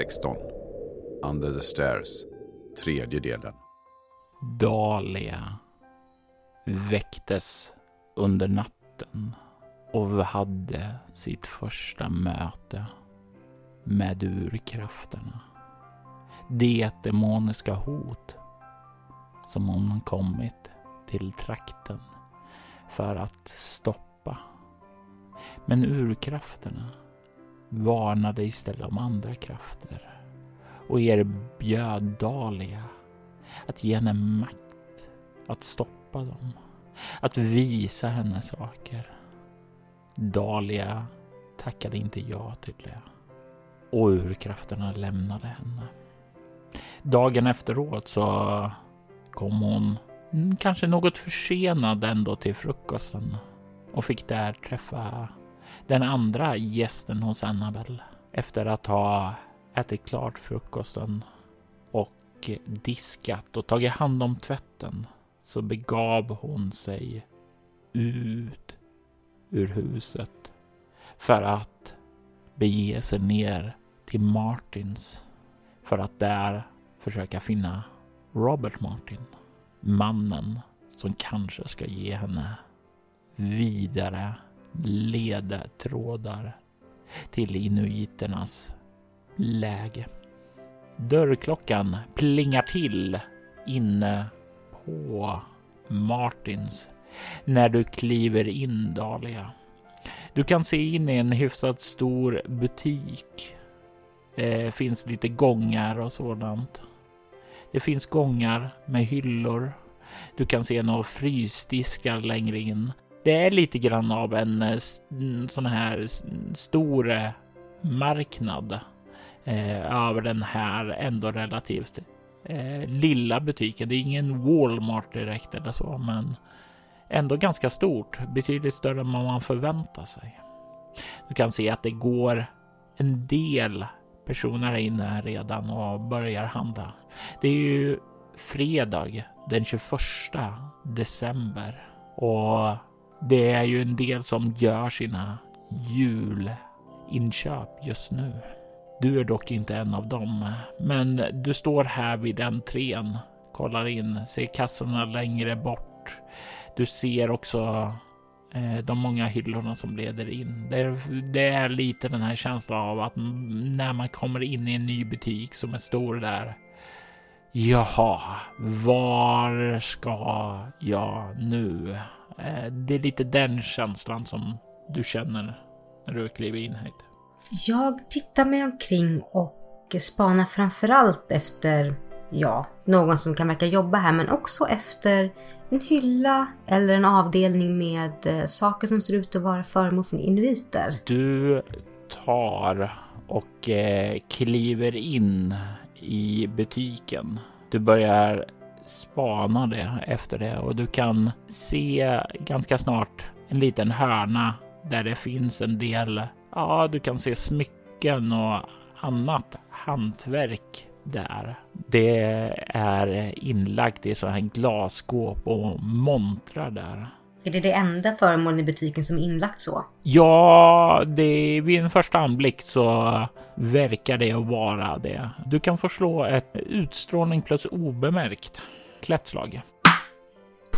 16 Under the Stairs Tredje delen Dahlia väcktes under natten och hade sitt första möte med urkrafterna. Det demoniska hot som hon kommit till trakten för att stoppa. Men urkrafterna varnade istället om andra krafter och erbjöd Dahlia att ge henne makt att stoppa dem, att visa henne saker. Dahlia tackade inte ja till det och urkrafterna lämnade henne. Dagen efteråt så kom hon, mm, kanske något försenad ändå, till frukosten och fick där träffa den andra gästen hos Annabel efter att ha ätit klart frukosten och diskat och tagit hand om tvätten så begav hon sig ut ur huset för att bege sig ner till Martins för att där försöka finna Robert Martin. Mannen som kanske ska ge henne vidare ledtrådar till inuiternas läge. Dörrklockan plingar till inne på Martins när du kliver in Dahlia. Du kan se in i en hyfsat stor butik. Det finns lite gångar och sådant. Det finns gångar med hyllor. Du kan se några frysdiskar längre in. Det är lite grann av en eh, sån här stor eh, marknad eh, över den här ändå relativt eh, lilla butiken. Det är ingen Walmart direkt eller så, men ändå ganska stort. Betydligt större än vad man förväntar sig. Du kan se att det går en del personer in här redan och börjar handla. Det är ju fredag den 21 december och det är ju en del som gör sina julinköp just nu. Du är dock inte en av dem, men du står här vid entrén, kollar in, ser kassorna längre bort. Du ser också eh, de många hyllorna som leder in. Det är, det är lite den här känslan av att när man kommer in i en ny butik som är stor där. Jaha, var ska jag nu? Eh, det är lite den känslan som du känner när du kliver in hit. Jag tittar mig omkring och spanar framförallt efter, ja, någon som kan verka jobba här men också efter en hylla eller en avdelning med eh, saker som ser ut att vara föremål för inviter. Du tar och eh, kliver in i butiken. Du börjar spana det efter det och du kan se ganska snart en liten hörna där det finns en del. Ja, du kan se smycken och annat hantverk där. Det är inlagt i så här glasskåp och montrar där. Är det det enda föremålet i butiken som är inlagt så? Ja, det, vid en första anblick så verkar det att vara det. Du kan få slå ett utstrålning plus obemärkt klätt slag.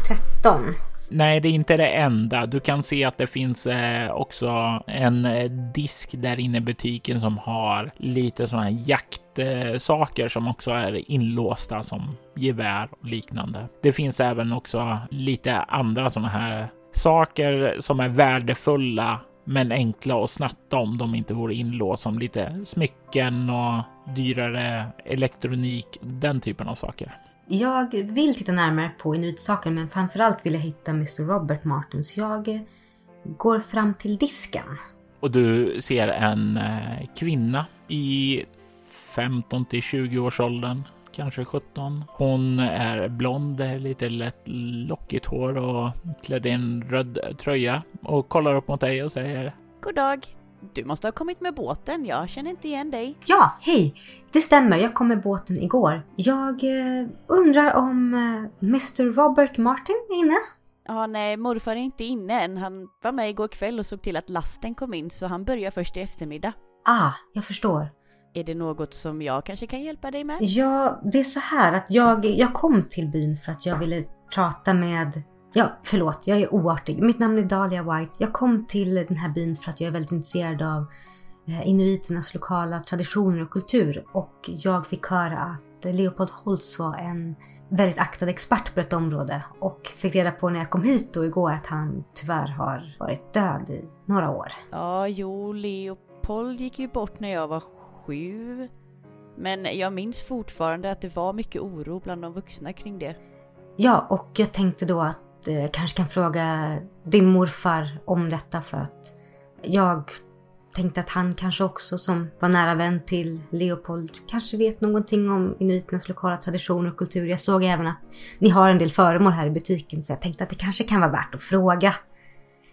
13. Nej, det är inte det enda. Du kan se att det finns eh, också en eh, disk där inne i butiken som har lite sådana här jaktsaker som också är inlåsta som gevär och liknande. Det finns även också lite andra sådana här saker som är värdefulla men enkla att snatta om de inte vore inlåst som lite smycken och dyrare elektronik, den typen av saker. Jag vill titta närmare på inuitsaken men framförallt vill jag hitta Mr Robert Martin så jag går fram till disken. Och du ser en eh, kvinna i 15 till 20 års åldern, kanske 17. Hon är blond, lite lätt lockigt hår och klädd i en röd tröja och kollar upp mot dig och säger God dag. Du måste ha kommit med båten, jag känner inte igen dig. Ja, hej! Det stämmer, jag kom med båten igår. Jag eh, undrar om eh, Mr Robert Martin är inne? Ja, nej, morfar är inte inne än. Han var med igår kväll och såg till att lasten kom in, så han börjar först i eftermiddag. Ah, jag förstår. Är det något som jag kanske kan hjälpa dig med? Ja, det är så här att jag, jag kom till byn för att jag ville prata med... Ja, förlåt, jag är oartig. Mitt namn är Dahlia White. Jag kom till den här byn för att jag är väldigt intresserad av eh, inuiternas lokala traditioner och kultur. Och jag fick höra att Leopold Holtz var en väldigt aktad expert på ett område och fick reda på när jag kom hit då igår att han tyvärr har varit död i några år. Ja, jo, Leopold gick ju bort när jag var sju. Men jag minns fortfarande att det var mycket oro bland de vuxna kring det. Ja, och jag tänkte då att jag eh, kanske kan fråga din morfar om detta för att jag tänkte att han kanske också som var nära vän till Leopold kanske vet någonting om inuiternas lokala traditioner och kultur. Jag såg även att ni har en del föremål här i butiken så jag tänkte att det kanske kan vara värt att fråga.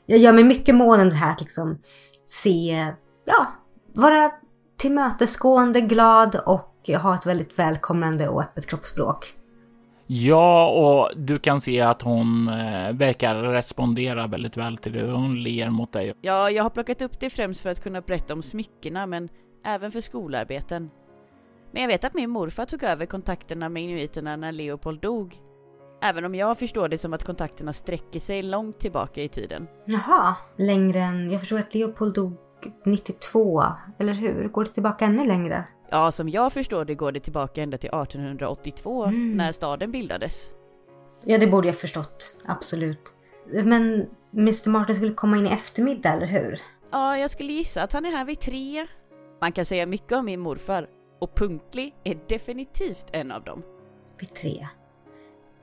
Jag gör mig mycket mån om det här att liksom se, ja, vara tillmötesgående, glad och ha ett väldigt välkomnande och öppet kroppsspråk. Ja, och du kan se att hon eh, verkar respondera väldigt väl till det. Hon ler mot dig. Ja, jag har plockat upp det främst för att kunna berätta om smyckena, men även för skolarbeten. Men jag vet att min morfar tog över kontakterna med inuiterna när Leopold dog. Även om jag förstår det som att kontakterna sträcker sig långt tillbaka i tiden. Jaha, längre än... Jag förstår att Leopold dog 92, eller hur? Går det tillbaka ännu längre? Ja, som jag förstår det går det tillbaka ända till 1882 Mm. när staden bildades. Ja, det borde jag förstått. Absolut. Men Mr Martin skulle komma in i eftermiddag, eller hur? Ja, jag skulle gissa att han är här vid tre. Man kan säga mycket om min morfar och punktlig är definitivt en av dem. Vid tre.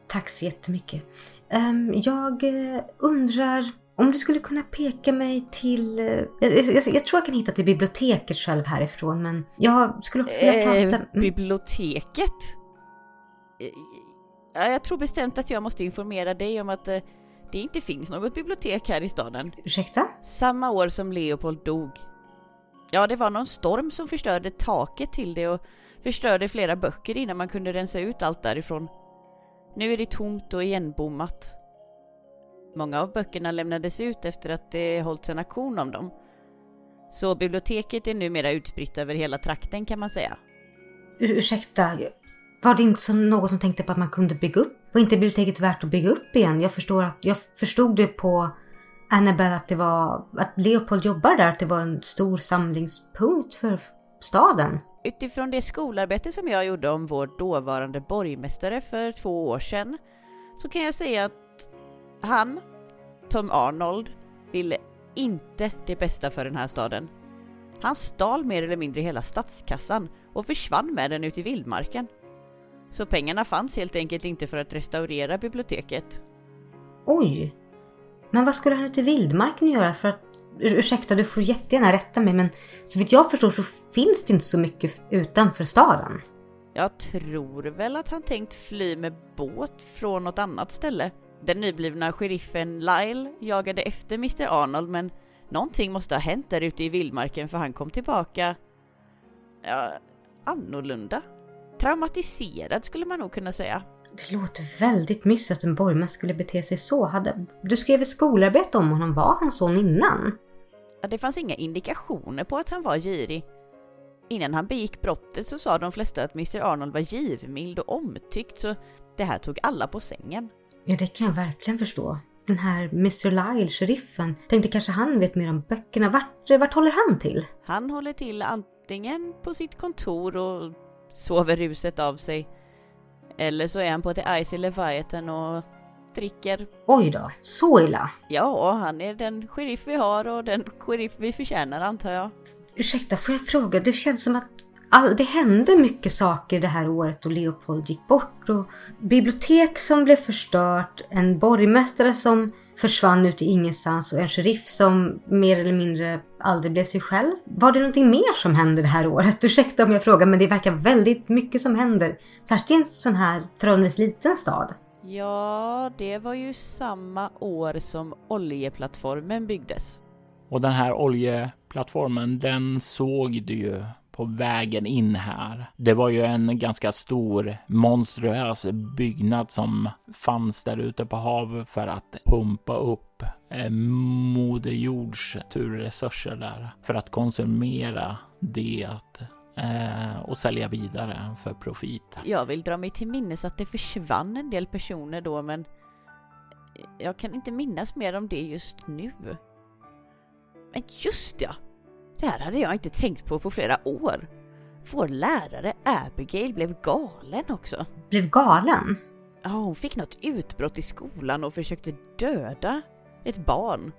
Tack så jättemycket. Ehm, jag eh, undrar om du skulle kunna peka mig till... eh, jag, jag, jag tror jag kan hitta till biblioteket själv härifrån, men jag skulle också vilja Eh, prata... Mm. biblioteket? Eh, ja, jag tror bestämt att jag måste informera dig om att eh, det inte finns något bibliotek här i staden. Ursäkta? Samma år som Leopold dog. Ja, det var någon storm som förstörde taket till det och förstörde flera böcker innan man kunde rensa ut allt därifrån. Nu är det tomt och igenbommat. Många av böckerna lämnades ut efter att det hållits en auktion om dem. Så biblioteket är numera utspritt över hela trakten kan man säga. Ur, ursäkta, var det inte som någon som tänkte på att man kunde bygga upp? Var inte biblioteket värt att bygga upp igen? Jag förstår att, jag förstod det på Annabelle att det var, att Leopold jobbar där, att det var en stor samlingspunkt för staden. Utifrån det skolarbete som jag gjorde om vår dåvarande borgmästare för två år sedan så kan jag säga att han, Tom Arnold, ville inte det bästa för den här staden. Han stal mer eller mindre hela statskassan och försvann med den ut i vildmarken. Så pengarna fanns helt enkelt inte för att restaurera biblioteket. Oj! Men vad skulle han ute i vildmarken göra för att... Ur, ursäkta, du får jättegärna rätta mig men så vitt jag förstår så finns det inte så mycket utanför staden. Jag tror väl att han tänkt fly med båt från något annat ställe. Den nyblivna sheriffen Lyle jagade efter Mr Arnold men någonting måste ha hänt där ute i vildmarken för han kom tillbaka... Ja, annorlunda. Traumatiserad skulle man nog kunna säga. Det låter väldigt mysigt att en borgmästare skulle bete sig så. Hade, du skrev ett skolarbete om honom. Var han sån innan? Ja, det fanns inga indikationer på att han var girig. Innan han begick brottet så sa de flesta att Mr Arnold var givmild och omtyckt så det här tog alla på sängen. Ja, det kan jag verkligen förstå. Den här Mr Lyle, sheriffen, tänkte kanske han vet mer om böckerna. Vart, vart håller han till? Han håller till antingen på sitt kontor och sover ruset av sig. Eller så är han på The Icy Leviathan och dricker. Oj då, så illa. Ja, han är den sheriff vi har och den sheriff vi förtjänar antar jag. Ursäkta, får jag fråga? Det känns som att all, det hände mycket saker det här året då Leopold gick bort och bibliotek som blev förstört, en borgmästare som försvann ut i ingenstans och en sheriff som mer eller mindre aldrig blev sig själv. Var det någonting mer som hände det här året? Ursäkta om jag frågar men det verkar väldigt mycket som händer. Särskilt i en sån här förhållandevis liten stad. Ja, det var ju samma år som oljeplattformen byggdes. Och den här oljeplattformen, den såg du ju på vägen in här. Det var ju en ganska stor monstruös byggnad som fanns där ute på havet för att pumpa upp eh, Moder Jords turresurser där för att konsumera det eh, och sälja vidare för profit. Jag vill dra mig till minnes att det försvann en del personer då men jag kan inte minnas mer om det just nu. Men just ja! Det här hade jag inte tänkt på på flera år. Vår lärare Abigail blev galen också. Blev galen? Ja, hon fick något utbrott i skolan och försökte döda ett barn.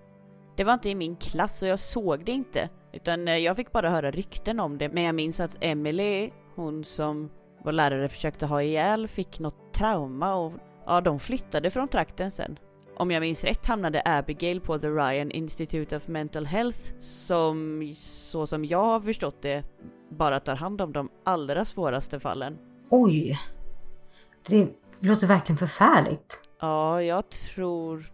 Det var inte i min klass och jag såg det inte, utan eh, jag fick bara höra rykten om det. Men jag minns att Emily, hon som vår lärare försökte ha ihjäl, fick något trauma och ja, de flyttade från trakten sen. Om jag minns rätt hamnade Abigail på The Ryan Institute of Mental Health som, så som jag har förstått det, bara tar hand om de allra svåraste fallen. Oj! Det låter verkligen förfärligt. Ja, jag tror...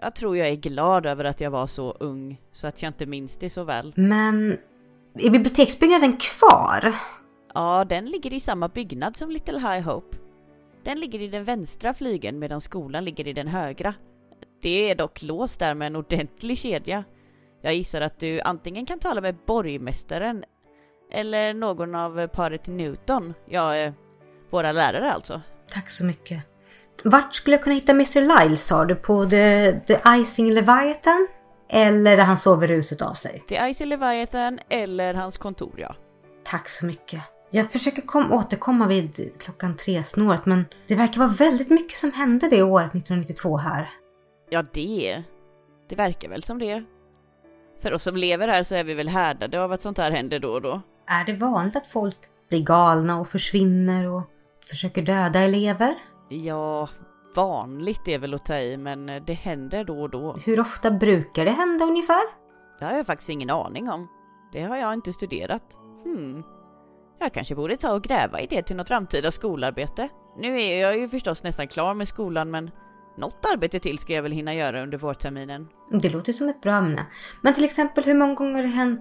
Jag tror jag är glad över att jag var så ung så att jag inte minns det så väl. Men är biblioteksbyggnaden kvar? Ja, den ligger i samma byggnad som Little High Hope. Den ligger i den vänstra flygeln medan skolan ligger i den högra. Det är dock låst där med en ordentlig kedja. Jag gissar att du antingen kan tala med borgmästaren eller någon av paret Newton, ja, eh, våra lärare alltså. Tack så mycket. Vart skulle jag kunna hitta Mr Lyle sa du? På The, the Icing Leviathan? Eller där han sover ruset av sig? Till Icy Leviathan eller hans kontor ja. Tack så mycket. Jag försöker kom, återkomma vid klockan tre snåret men det verkar vara väldigt mycket som hände det året 1992 här. Ja, det. Det verkar väl som det. För oss som lever här så är vi väl härdade av att sånt här händer då och då. Är det vanligt att folk blir galna och försvinner och försöker döda elever? Ja, vanligt är väl att ta i, men det händer då och då. Hur ofta brukar det hända ungefär? Det har jag faktiskt ingen aning om. Det har jag inte studerat. Hmm. Jag kanske borde ta och gräva i det till något framtida skolarbete. Nu är jag ju förstås nästan klar med skolan men något arbete till ska jag väl hinna göra under vårterminen. Det låter som ett bra ämne. Men till exempel hur många gånger har det hänt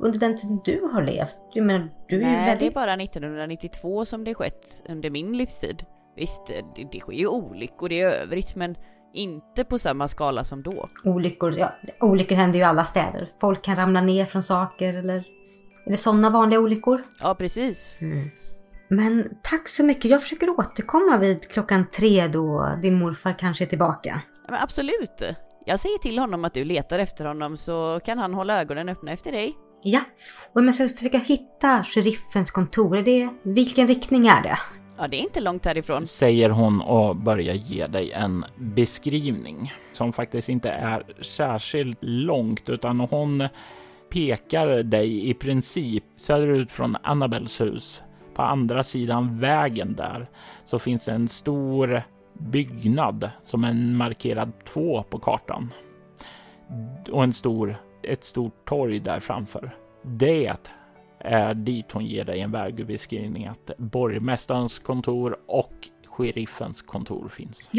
under den tiden du har levt? Jag menar, du är ju Nej, väldigt... det är bara 1992 som det skett under min livstid. Visst, det, det sker ju olyckor i övrigt men inte på samma skala som då. Olyckor, ja, olyckor händer ju i alla städer. Folk kan ramla ner från saker eller... Är det sådana vanliga olyckor? Ja, precis. Men tack så mycket. Jag försöker återkomma vid klockan tre då din morfar kanske är tillbaka. Ja, Men absolut. Jag säger till honom att du letar efter honom så kan han hålla ögonen öppna efter dig. Ja, och om jag ska försöka hitta sheriffens kontor, är det, vilken riktning är det? Ja, det är inte långt härifrån. Säger hon och börjar ge dig en beskrivning som faktiskt inte är särskilt långt utan hon pekar dig i princip söderut från Annabels hus. På andra sidan vägen där så finns det en stor byggnad som är markerad två på kartan. Och en stor, ett stort torg där framför. Det är dit hon ger dig en vägbeskrivning att borgmästarens kontor och sheriffens kontor finns.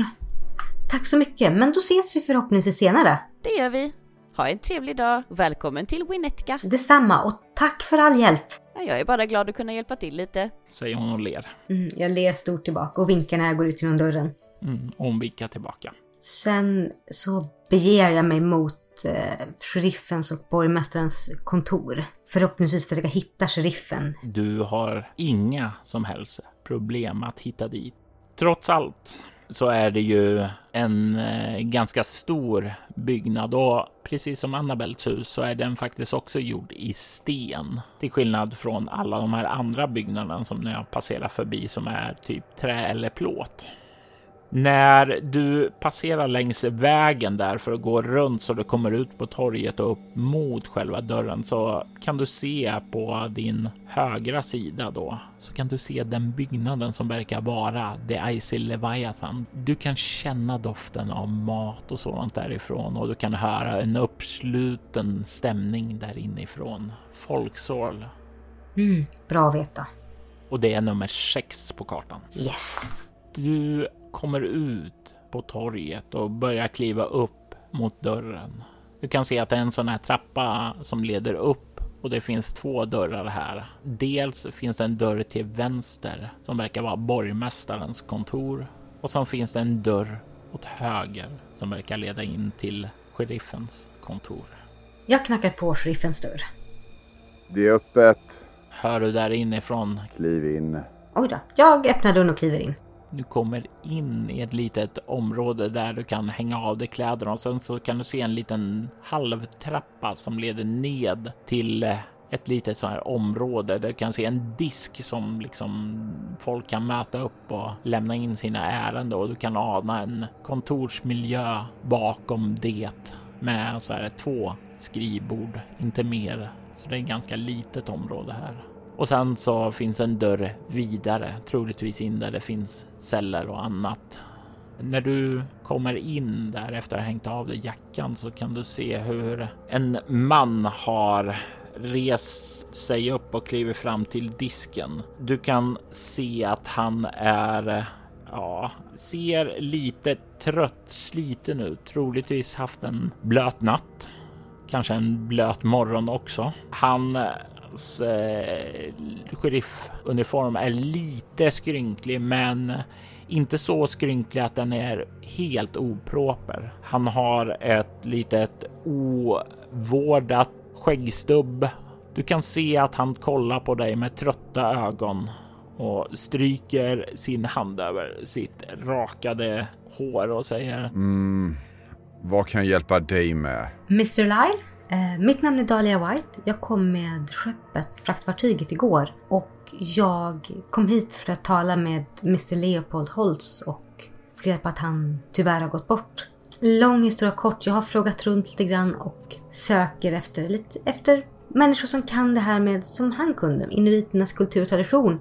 Tack så mycket, men då ses vi förhoppningsvis senare. Det gör vi. Ha en trevlig dag och välkommen till Winnetka. Detsamma och tack för all hjälp. Ja, Jag är bara glad att kunna hjälpa till lite. Säger hon och ler. Mm, jag ler stort tillbaka och vinkar när jag går ut genom dörren. Mm, och hon vinkar tillbaka. Sen så beger jag mig mot eh, sheriffens och borgmästarens kontor. Förhoppningsvis försöka hitta sheriffen. Du har inga som helst problem att hitta dit. Trots allt så är det ju en eh, ganska stor byggnad och precis som Annabels hus så är den faktiskt också gjord i sten. Till skillnad från alla de här andra byggnaderna som ni har passerat förbi som är typ trä eller plåt. När du passerar längs vägen där för att gå runt så du kommer ut på torget och upp mot själva dörren så kan du se på din högra sida då så kan du se den byggnaden som verkar vara The Icy Leviathan. Du kan känna doften av mat och sådant därifrån och du kan höra en uppsluten stämning där inifrån. Folksål. Mm, bra att veta. Och det är nummer sex på kartan. Yes. Du kommer ut på torget och börjar kliva upp mot dörren. Du kan se att det är en sån här trappa som leder upp och det finns två dörrar här. Dels finns det en dörr till vänster som verkar vara borgmästarens kontor och så finns det en dörr åt höger som verkar leda in till sheriffens kontor. Jag knackar på sheriffens dörr. Det är öppet. Hör du där inifrån? Kliv in. Oj då. Jag öppnar dörren och kliver in. Du kommer in i ett litet område där du kan hänga av dig kläderna och sen så kan du se en liten halvtrappa som leder ned till eh, ett litet sånt här område där du kan se en disk som liksom folk kan möta upp och lämna in sina ärenden och du kan ana en kontorsmiljö bakom det med så här två skrivbord, inte mer. Så det är ett ganska litet område här. Och sen så finns en dörr vidare, troligtvis in där det finns celler och annat. När du kommer in där efter att ha hängt av dig jackan så kan du se hur en man har rest sig upp och kliver fram till disken. Du kan se att han är ja, ser lite trött, sliten ut. Troligtvis haft en blöt natt. Kanske en blöt morgon också. Han hans eh, sheriffuniform är lite skrynklig, men inte så skrynklig att den är helt oproper. Han har ett litet ovårdat skäggstubb. Du kan se att han kollar på dig med trötta ögon och stryker sin hand över sitt rakade hår och säger Mm, vad kan jag hjälpa dig med? Mr Lyle? Eh, mitt namn är Dahlia White. Jag kom med skeppet, fraktfartyget igår. Och jag kom hit för att tala med Mr Leopold Holtz och få reda på att han tyvärr har gått bort. Lång historia kort, jag har frågat runt lite grann och söker efter, lite, efter människor som kan det här med, som han kunde, inuiternas kultur och tradition.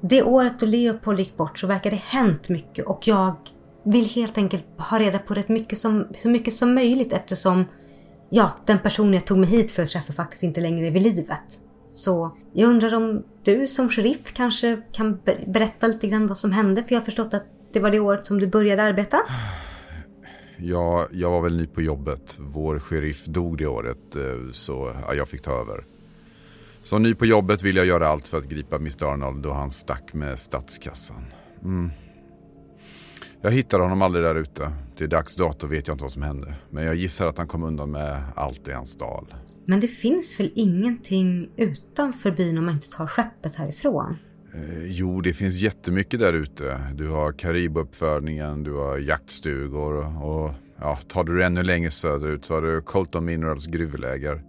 Det året då Leopold gick bort så verkar det hänt mycket och jag vill helt enkelt ha reda på rätt mycket som, så mycket som möjligt eftersom ja, den personen jag tog mig hit för att träffa faktiskt inte längre är vid livet. Så jag undrar om du som sheriff kanske kan berätta lite grann vad som hände? För jag har förstått att det var det året som du började arbeta. Ja, jag var väl ny på jobbet. Vår sheriff dog det året eh, så jag fick ta över. Som ny på jobbet vill jag göra allt för att gripa Mr Arnold då han stack med statskassan. Mm. Jag hittade honom aldrig där ute. Till dags dato vet jag inte vad som hände. Men jag gissar att han kom undan med allt det han stal. Men det finns väl ingenting utanför byn om man inte tar skeppet härifrån? Eh, jo, det finns jättemycket där ute. Du har Karibuppfödningen, du har jaktstugor och ja, tar du ännu längre söderut så har du Colton Minerals gruvläger.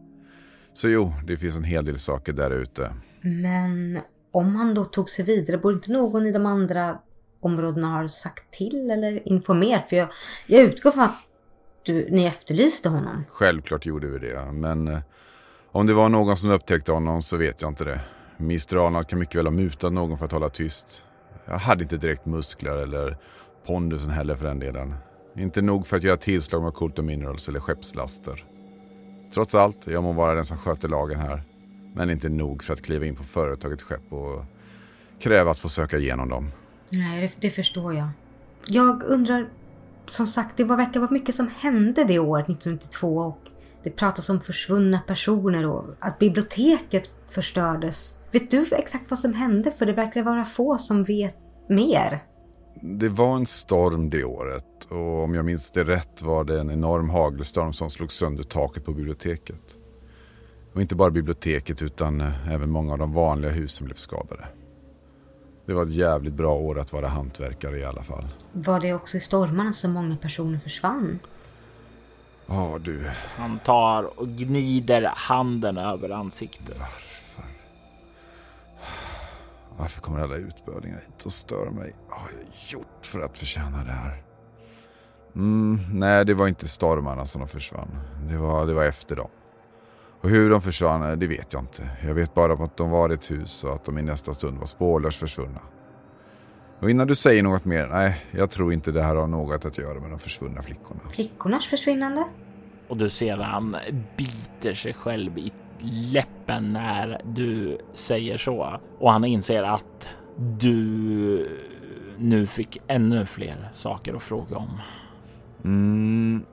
Så jo, det finns en hel del saker där ute. Men om han då tog sig vidare, borde inte någon i de andra områdena har sagt till eller informerat? För jag, jag utgår från att du, ni efterlyste honom. Självklart gjorde vi det, men eh, om det var någon som upptäckte honom så vet jag inte det. Mr Arnold kan mycket väl ha mutat någon för att hålla tyst. Jag hade inte direkt muskler eller pondusen heller för den delen. Inte nog för att göra tillslag med Coulter Minerals eller skeppslaster. Trots allt, jag må vara den som sköter lagen här. Men inte nog för att kliva in på företagets skepp och kräva att få söka igenom dem. Nej, det, det förstår jag. Jag undrar, som sagt, det var, verkar vara mycket som hände det året 1992 och det pratas om försvunna personer och att biblioteket förstördes. Vet du exakt vad som hände? För det verkar vara få som vet mer. Det var en storm det året och om jag minns det rätt var det en enorm hagelstorm som slog sönder taket på biblioteket. Och inte bara biblioteket utan eh, även många av de vanliga husen blev skadade. Det var ett jävligt bra år att vara hantverkare i alla fall. Var det också i stormarna som många personer försvann? Ja du. Han tar och gnider handen över ansiktet. Varför? Varför kommer alla utbölingar hit och stör mig? Vad har jag gjort för att förtjäna det här? Mm, nej, det var inte stormarna som de försvann. Det var, det var efter dem. Och hur de försvann, det vet jag inte. Jag vet bara att de var i ett hus och att de i nästa stund var spårlöst försvunna. Och innan du säger något mer, nej, jag tror inte det här har något att göra med de försvunna flickorna. Flickornas försvinnande? Och du ser han biter sig själv i läppen när du säger så. Och han inser att du nu fick ännu fler saker att fråga om. Mm.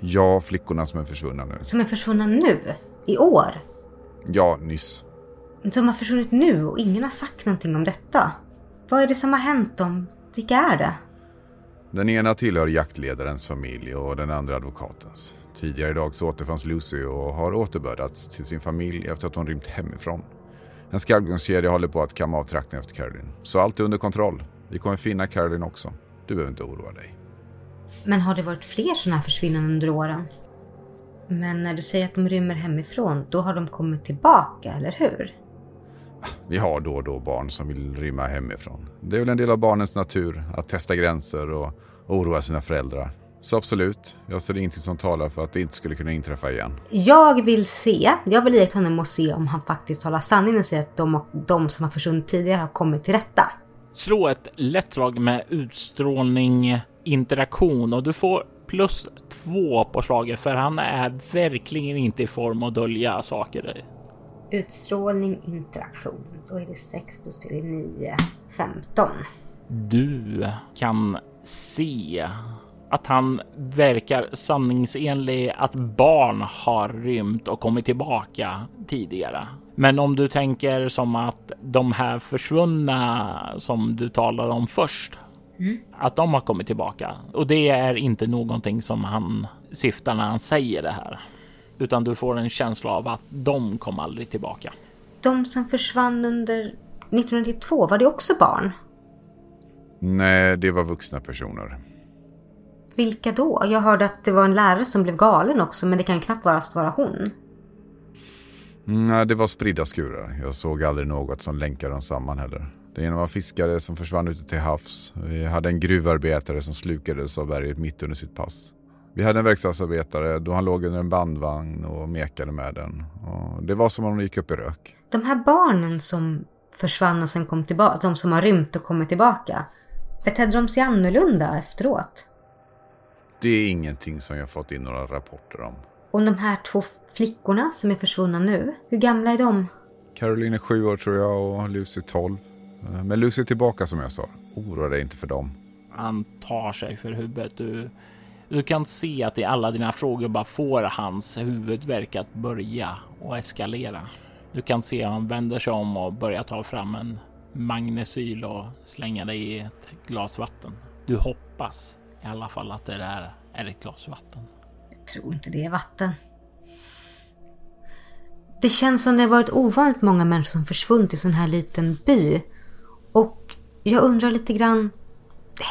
Ja, flickorna som är försvunna nu. Som är försvunna nu? I år? Ja, nyss. Som har försvunnit nu och ingen har sagt någonting om detta? Vad är det som har hänt dem? Vilka är det? Den ena tillhör jaktledarens familj och den andra advokatens. Tidigare idag så återfanns Lucy och har återbördats till sin familj efter att hon rymt hemifrån. En skallgångskedja håller på att kamma av trakten efter Caroline. Så allt är under kontroll. Vi kommer finna Caroline också. Du behöver inte oroa dig. Men har det varit fler sådana här försvinnanden under åren? Men när du säger att de rymmer hemifrån, då har de kommit tillbaka, eller hur? Vi har då och då barn som vill rymma hemifrån. Det är väl en del av barnens natur att testa gränser och oroa sina föräldrar. Så absolut, jag ser ingenting som talar för att det inte skulle kunna inträffa igen. Jag vill se, jag vill iaktta honom och se om han faktiskt talar sanning och säger att de, de som har försvunnit tidigare har kommit till rätta. Slå ett lätt slag med utstrålning interaktion och du får plus två på slaget för han är verkligen inte i form att dölja saker. Utstrålning, interaktion. Då är det 6 plus 3, 9, 15. Du kan se att han verkar sanningsenlig att barn har rymt och kommit tillbaka tidigare. Men om du tänker som att de här försvunna som du talade om först, mm. att de har kommit tillbaka och det är inte någonting som han syftar när han säger det här, utan du får en känsla av att de kom aldrig tillbaka. De som försvann under 1992, var det också barn? Nej, det var vuxna personer. Vilka då? Jag hörde att det var en lärare som blev galen också, men det kan knappt vara, vara hon. Nej, det var spridda skurar. Jag såg aldrig något som länkade dem samman heller. Det ena var fiskare som försvann ute till havs. Vi hade en gruvarbetare som slukades av berget mitt under sitt pass. Vi hade en verkstadsarbetare då han låg under en bandvagn och mekade med den. Och det var som om de gick upp i rök. De här barnen som försvann och sen kom tillbaka, de som har rymt och kommit tillbaka. Betedde de sig annorlunda efteråt? Det är ingenting som jag fått in några rapporter om. Och de här två flickorna som är försvunna nu, hur gamla är de? Caroline är sju år tror jag och Lucy 12 men Lucy är tillbaka som jag sa. Oroa dig inte för dem. Han tar sig för huvudet. Du, du kan se att i alla dina frågor bara får hans huvudvärk att börja och eskalera. Du kan se att han vänder sig om och börjar ta fram en magnesyl och slänga det i ett glas vatten. Du hoppas i alla fall att det där är ett glas vatten. Jag tror inte det är vatten. Det känns som det varit ovanligt många människor som försvunnit i sån här liten by. Och jag undrar lite grann,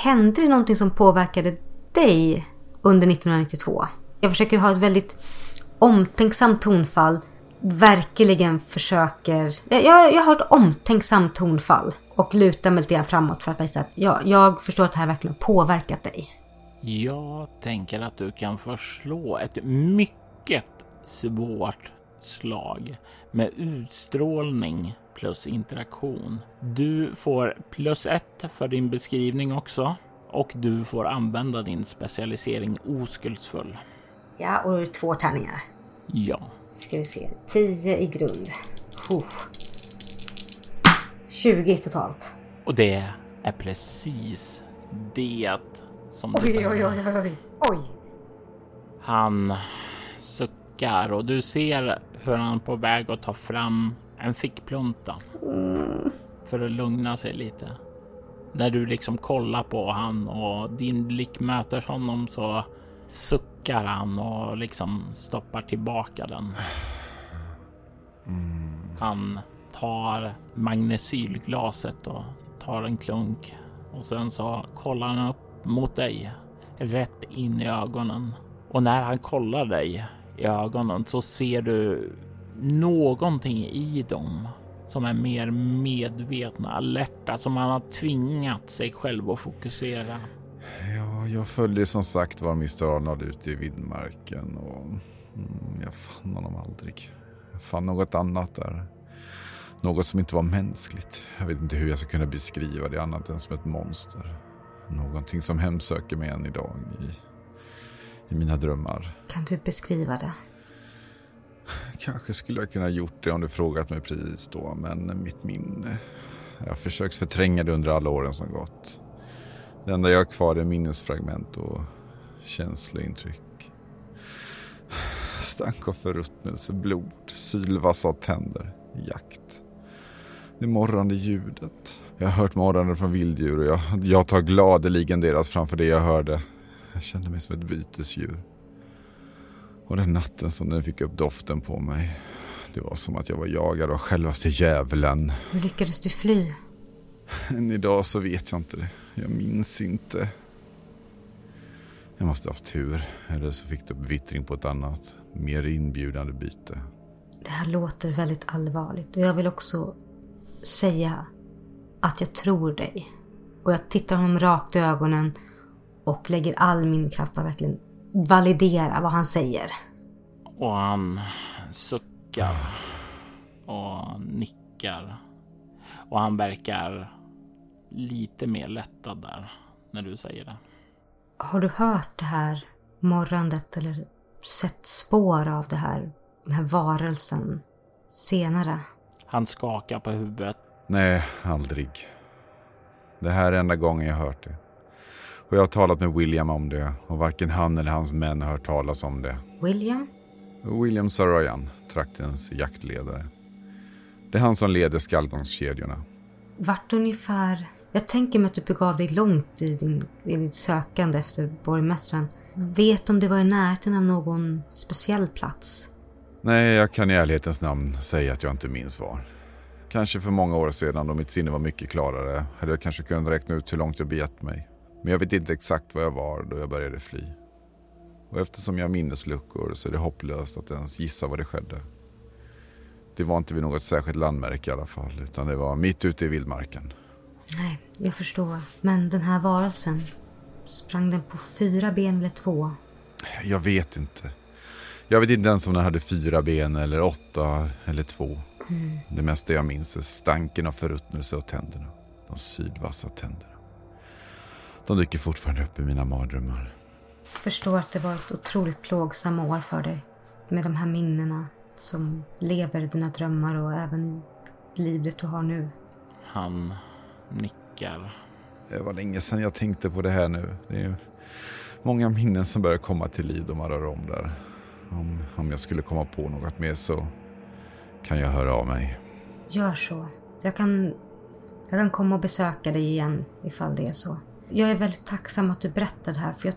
hände det någonting som påverkade dig under 1992? Jag försöker ha ett väldigt omtänksamt tonfall. Verkligen försöker... Jag, jag, jag har ett omtänksamt tonfall. Och lutar mig lite grann framåt för att visa att jag, jag förstår att det här verkligen har påverkat dig. Jag tänker att du kan förslå ett mycket svårt slag med utstrålning plus interaktion. Du får plus ett för din beskrivning också och du får använda din specialisering oskuldsfull. Ja, och två tärningar. Ja. Ska vi se. 10 i grund. Oh. 20 totalt. Och det är precis det som oj, oj, oj, oj, oj, oj. Han suckar och du ser hur han är på väg att ta fram en fickplunta. Mm. För att lugna sig lite. När du liksom kollar på han och din blick möter honom så suckar han och liksom stoppar tillbaka den. Mm. Han tar magnesylglaset och tar en klunk och sen så kollar han upp mot dig, rätt in i ögonen. Och när han kollar dig i ögonen så ser du någonting i dem som är mer medvetna, alerta, som man har tvingat sig själv att fokusera. Ja, jag följde som sagt var Mr Arnold ute i vildmarken och mm, jag fann honom aldrig. Jag fann något annat där. Något som inte var mänskligt. Jag vet inte hur jag ska kunna beskriva det annat än som ett monster. Någonting som hemsöker mig än idag i, i mina drömmar. Kan du beskriva det? Kanske skulle jag kunna gjort det om du frågat mig precis då, men mitt minne... Jag har försökt förtränga det under alla åren som gått. Det enda jag har kvar är minnesfragment och känslointryck. Stank av förruttnelse, blod, sylvassa tänder, jakt. Det morrande ljudet. Jag har hört morrande från vilddjur och jag, jag tar gladeligen deras framför det jag hörde. Jag kände mig som ett bytesdjur. Och den natten som den fick upp doften på mig. Det var som att jag var jagad av självaste djävulen. Hur lyckades du fly? Än idag så vet jag inte det. Jag minns inte. Jag måste haft tur. Eller så fick det upp vittring på ett annat, mer inbjudande byte. Det här låter väldigt allvarligt och jag vill också säga att jag tror dig. Och jag tittar honom rakt i ögonen och lägger all min kraft på att verkligen validera vad han säger. Och han suckar och nickar. Och han verkar lite mer lättad där när du säger det. Har du hört det här morrandet eller sett spår av det här, den här varelsen senare? Han skakar på huvudet. Nej, aldrig. Det här är enda gången jag hört det. Och jag har talat med William om det och varken han eller hans män har hört talas om det. William? William Saroyan, traktens jaktledare. Det är han som leder skallgångskedjorna. Vart ungefär... Jag tänker mig att du begav dig långt i, din, i ditt sökande efter borgmästaren. Vet om det var i närheten av någon speciell plats? Nej, jag kan i ärlighetens namn säga att jag inte minns var. Kanske för många år sedan då mitt sinne var mycket klarare hade jag kanske kunnat räkna ut hur långt jag begett mig. Men jag vet inte exakt var jag var då jag började fly. Och eftersom jag har minnesluckor så är det hopplöst att ens gissa vad det skedde. Det var inte vid något särskilt landmärke i alla fall, utan det var mitt ute i vildmarken. Nej, jag förstår. Men den här varelsen, sprang den på fyra ben eller två? Jag vet inte. Jag vet inte ens om den hade fyra ben eller åtta eller två. Mm. Det mesta jag minns är stanken av förruttnelse och tänderna. De sydvassa tänderna. De dyker fortfarande upp i mina mardrömmar. Jag förstår att det var ett otroligt plågsamma år för dig. Med de här minnena som lever i dina drömmar och även i livet du har nu. Han nickar. Det var länge sedan jag tänkte på det här nu. Det är många minnen som börjar komma till liv då man rör om där. Om, om jag skulle komma på något mer så kan jag höra av mig. Gör så. Jag kan, jag kan komma och besöka dig igen ifall det är så. Jag är väldigt tacksam att du berättade det här för jag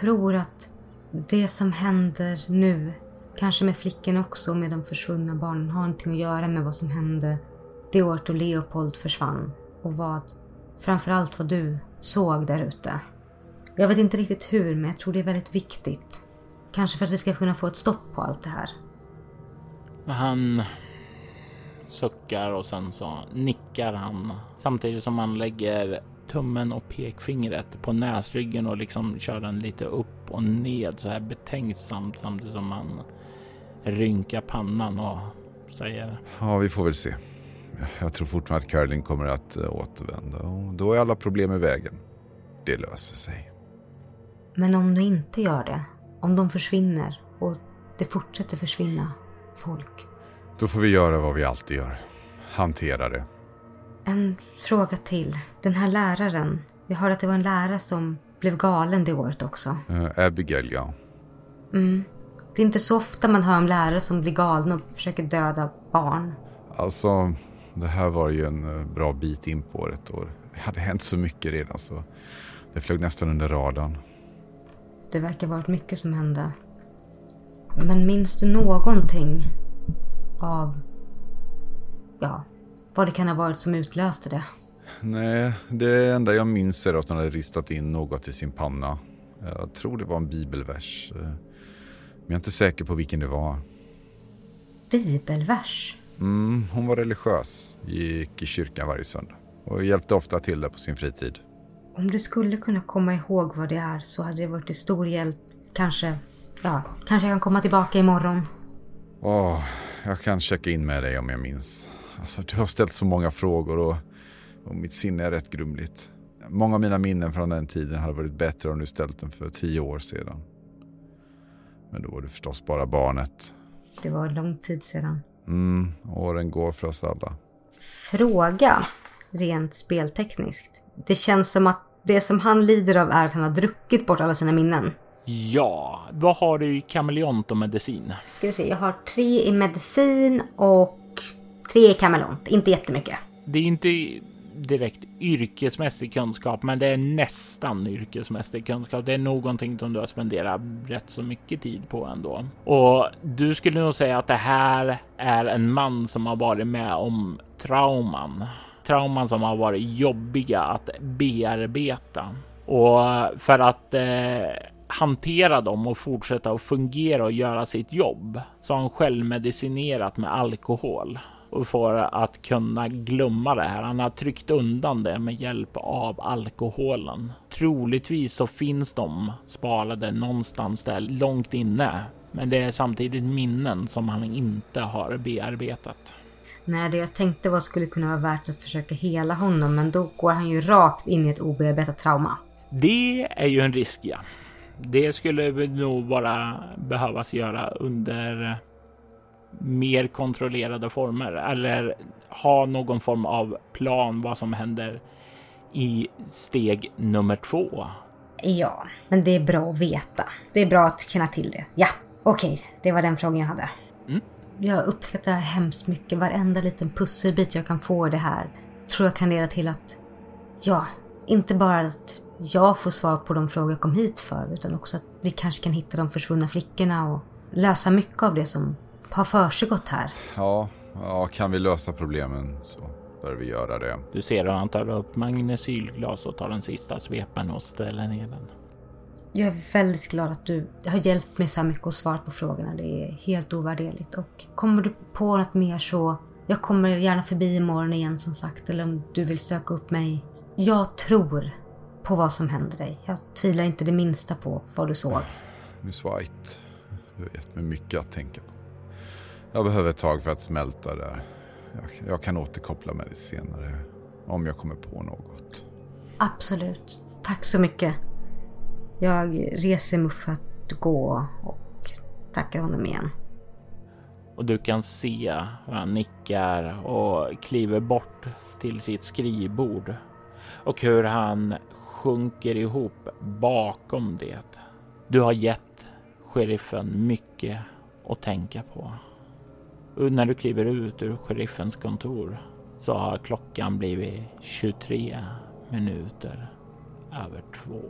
tror att det som händer nu, kanske med flickan också och med de försvunna barnen, har någonting att göra med vad som hände det året då Leopold försvann och vad, framförallt vad du såg där ute. Jag vet inte riktigt hur, men jag tror det är väldigt viktigt. Kanske för att vi ska kunna få ett stopp på allt det här. Han suckar och sen så nickar han samtidigt som han lägger tummen och pekfingret på näsryggen och liksom kör den lite upp och ned så här betänksamt samtidigt som han rynkar pannan och säger. Ja, vi får väl se. Jag tror fortfarande att Caroline kommer att eh, återvända och då är alla problem i vägen. Det löser sig. Men om du inte gör det, om de försvinner och det fortsätter försvinna folk. Då får vi göra vad vi alltid gör. Hantera det. En fråga till. Den här läraren. Jag hörde att det var en lärare som blev galen det året också. Uh, Abigail, ja. Mm. Det är inte så ofta man hör om lärare som blir galna och försöker döda barn. Alltså, det här var ju en eh, bra bit in på året och det hade hänt så mycket redan så det flög nästan under radarn. Det verkar varit mycket som hände. Men minns du någonting av, ja, vad det kan ha varit som utlöste det? Nej, det enda jag minns är att hon hade ristat in något i sin panna. Jag tror det var en bibelvers. Men jag är inte säker på vilken det var. Bibelvers? Mm, hon var religiös, gick i kyrkan varje söndag och hjälpte ofta till där på sin fritid. Om du skulle kunna komma ihåg vad det är så hade det varit till stor hjälp. Kanske, ja, kanske jag kan komma tillbaka imorgon. Åh, jag kan checka in med dig om jag minns. Alltså, du har ställt så många frågor och, och mitt sinne är rätt grumligt. Många av mina minnen från den tiden hade varit bättre om du ställt den för tio år sedan. Men då var du förstås bara barnet. Det var lång tid sedan. Mm, åren går för oss alla. Fråga, rent speltekniskt. Det känns som att det som han lider av är att han har druckit bort alla sina minnen. Ja, vad har du i kameleont och medicin? Ska vi se, jag har tre i medicin och tre i kameleont. Inte jättemycket. Det är inte direkt yrkesmässig kunskap, men det är nästan yrkesmässig kunskap. Det är någonting som du har spenderat rätt så mycket tid på ändå. Och du skulle nog säga att det här är en man som har varit med om trauman. Trauman som har varit jobbiga att bearbeta. Och för att eh, hantera dem och fortsätta att fungera och göra sitt jobb så har han självmedicinerat med alkohol och för att kunna glömma det här. Han har tryckt undan det med hjälp av alkoholen. Troligtvis så finns de sparade någonstans där långt inne, men det är samtidigt minnen som han inte har bearbetat. Nej, det jag tänkte var skulle kunna vara värt att försöka hela honom, men då går han ju rakt in i ett obearbetat trauma. Det är ju en risk, ja. Det skulle nog bara behövas göra under mer kontrollerade former eller ha någon form av plan vad som händer i steg nummer två. Ja, men det är bra att veta. Det är bra att känna till det. Ja, okej, okay, det var den frågan jag hade. Mm. Jag uppskattar det här hemskt mycket. Varenda liten pusselbit jag kan få i det här tror jag kan leda till att, ja, inte bara att jag får svar på de frågor jag kom hit för utan också att vi kanske kan hitta de försvunna flickorna och lösa mycket av det som har försiggått här. Ja, ja, kan vi lösa problemen så bör vi göra det. Du ser hur han tar upp magnesylglas och tar den sista svepen och ställer ner den. Jag är väldigt glad att du har hjälpt mig så här mycket och svarat på frågorna. Det är helt ovärderligt. Och kommer du på något mer så, jag kommer gärna förbi imorgon igen som sagt. Eller om du vill söka upp mig. Jag tror på vad som händer dig. Jag tvivlar inte det minsta på vad du såg. Miss White, du har gett mig mycket att tänka på. Jag behöver ett tag för att smälta där. Jag, jag kan återkoppla med det senare. Om jag kommer på något. Absolut. Tack så mycket. Jag reser mig för att gå och tackar honom igen. Och du kan se hur han nickar och kliver bort till sitt skrivbord. Och hur han sjunker ihop bakom det. Du har gett sheriffen mycket att tänka på. Och när du kliver ut ur sheriffens kontor så har klockan blivit 23 minuter över två.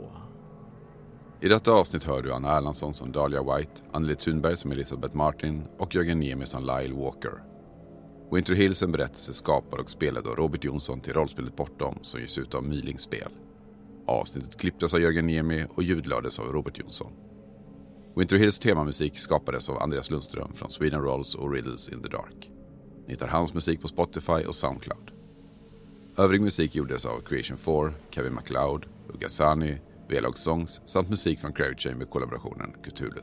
I detta avsnitt hör du Anna Erlandsson som Dahlia White, Anneli Thunberg som Elisabeth Martin och Jörgen Niemi som Lyle Walker. Winter Hills är en berättelse skapad och spelad av Robert Jonsson till rollspelet Bortom som ges ut av Mylings spel. Avsnittet klipptes av Jörgen Niemi och ljudlades av Robert Jonsson. Winter Hills temamusik skapades av Andreas Lundström från Sweden Rolls och Riddles in the Dark. Ni hittar hans musik på Spotify och Soundcloud. Övrig musik gjordes av Creation 4, Kevin MacLeod, Ugasani, Velog Songs samt musik från Cryo Chamber-kollaborationen Cthulhu.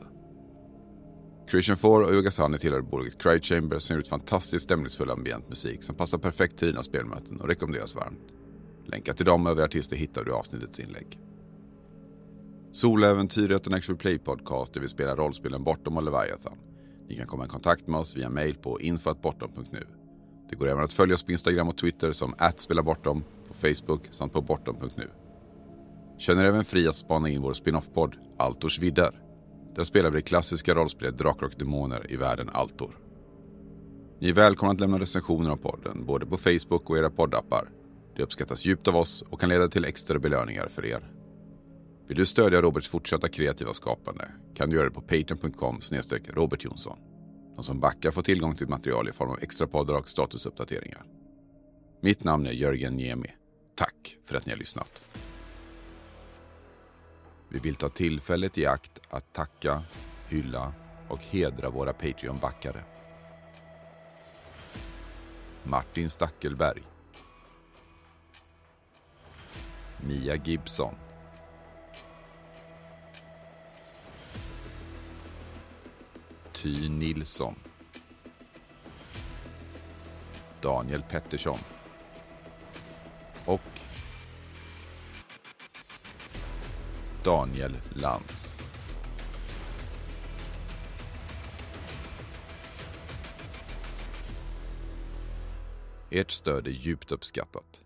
Creation 4 och Ugasani tillhör bolaget Cryo Chamber som gjort fantastiskt stämningsfull ambient musik som passar perfekt till dina spelmöten och rekommenderas varmt. Länkar till dem och övriga artister hittar du i avsnittets inlägg. Soläventyret är en actual play podcast där vi spelar rollspelen Bortom och Leviathan. Ni kan komma i kontakt med oss via mail på info.bortom.nu. Det går även att följa oss på Instagram och Twitter som @spelabortom, på Facebook samt på bortom.nu. Känner även fri att spana in vår spin-off-podd Altors vidder. Där spelar vi det klassiska rollspelet Drakar och Demoner i världen Altor. Ni är välkomna att lämna recensioner av podden både på Facebook och era poddappar. Det uppskattas djupt av oss och kan leda till extra belöningar för er. Vill du stödja Roberts fortsatta kreativa skapande kan du göra det på patreon.com Robert Jonsson. De som backar får tillgång till material i form av extra poddar och statusuppdateringar. Mitt namn är Jörgen Niemi. Tack för att ni har lyssnat. Vi vill ta tillfället i akt att tacka, hylla och hedra våra Patreon-backare. Martin Stackelberg. Mia Gibson. Ty Nilsson. Daniel Pettersson. Och Daniel Lantz. Ert stöd är djupt uppskattat.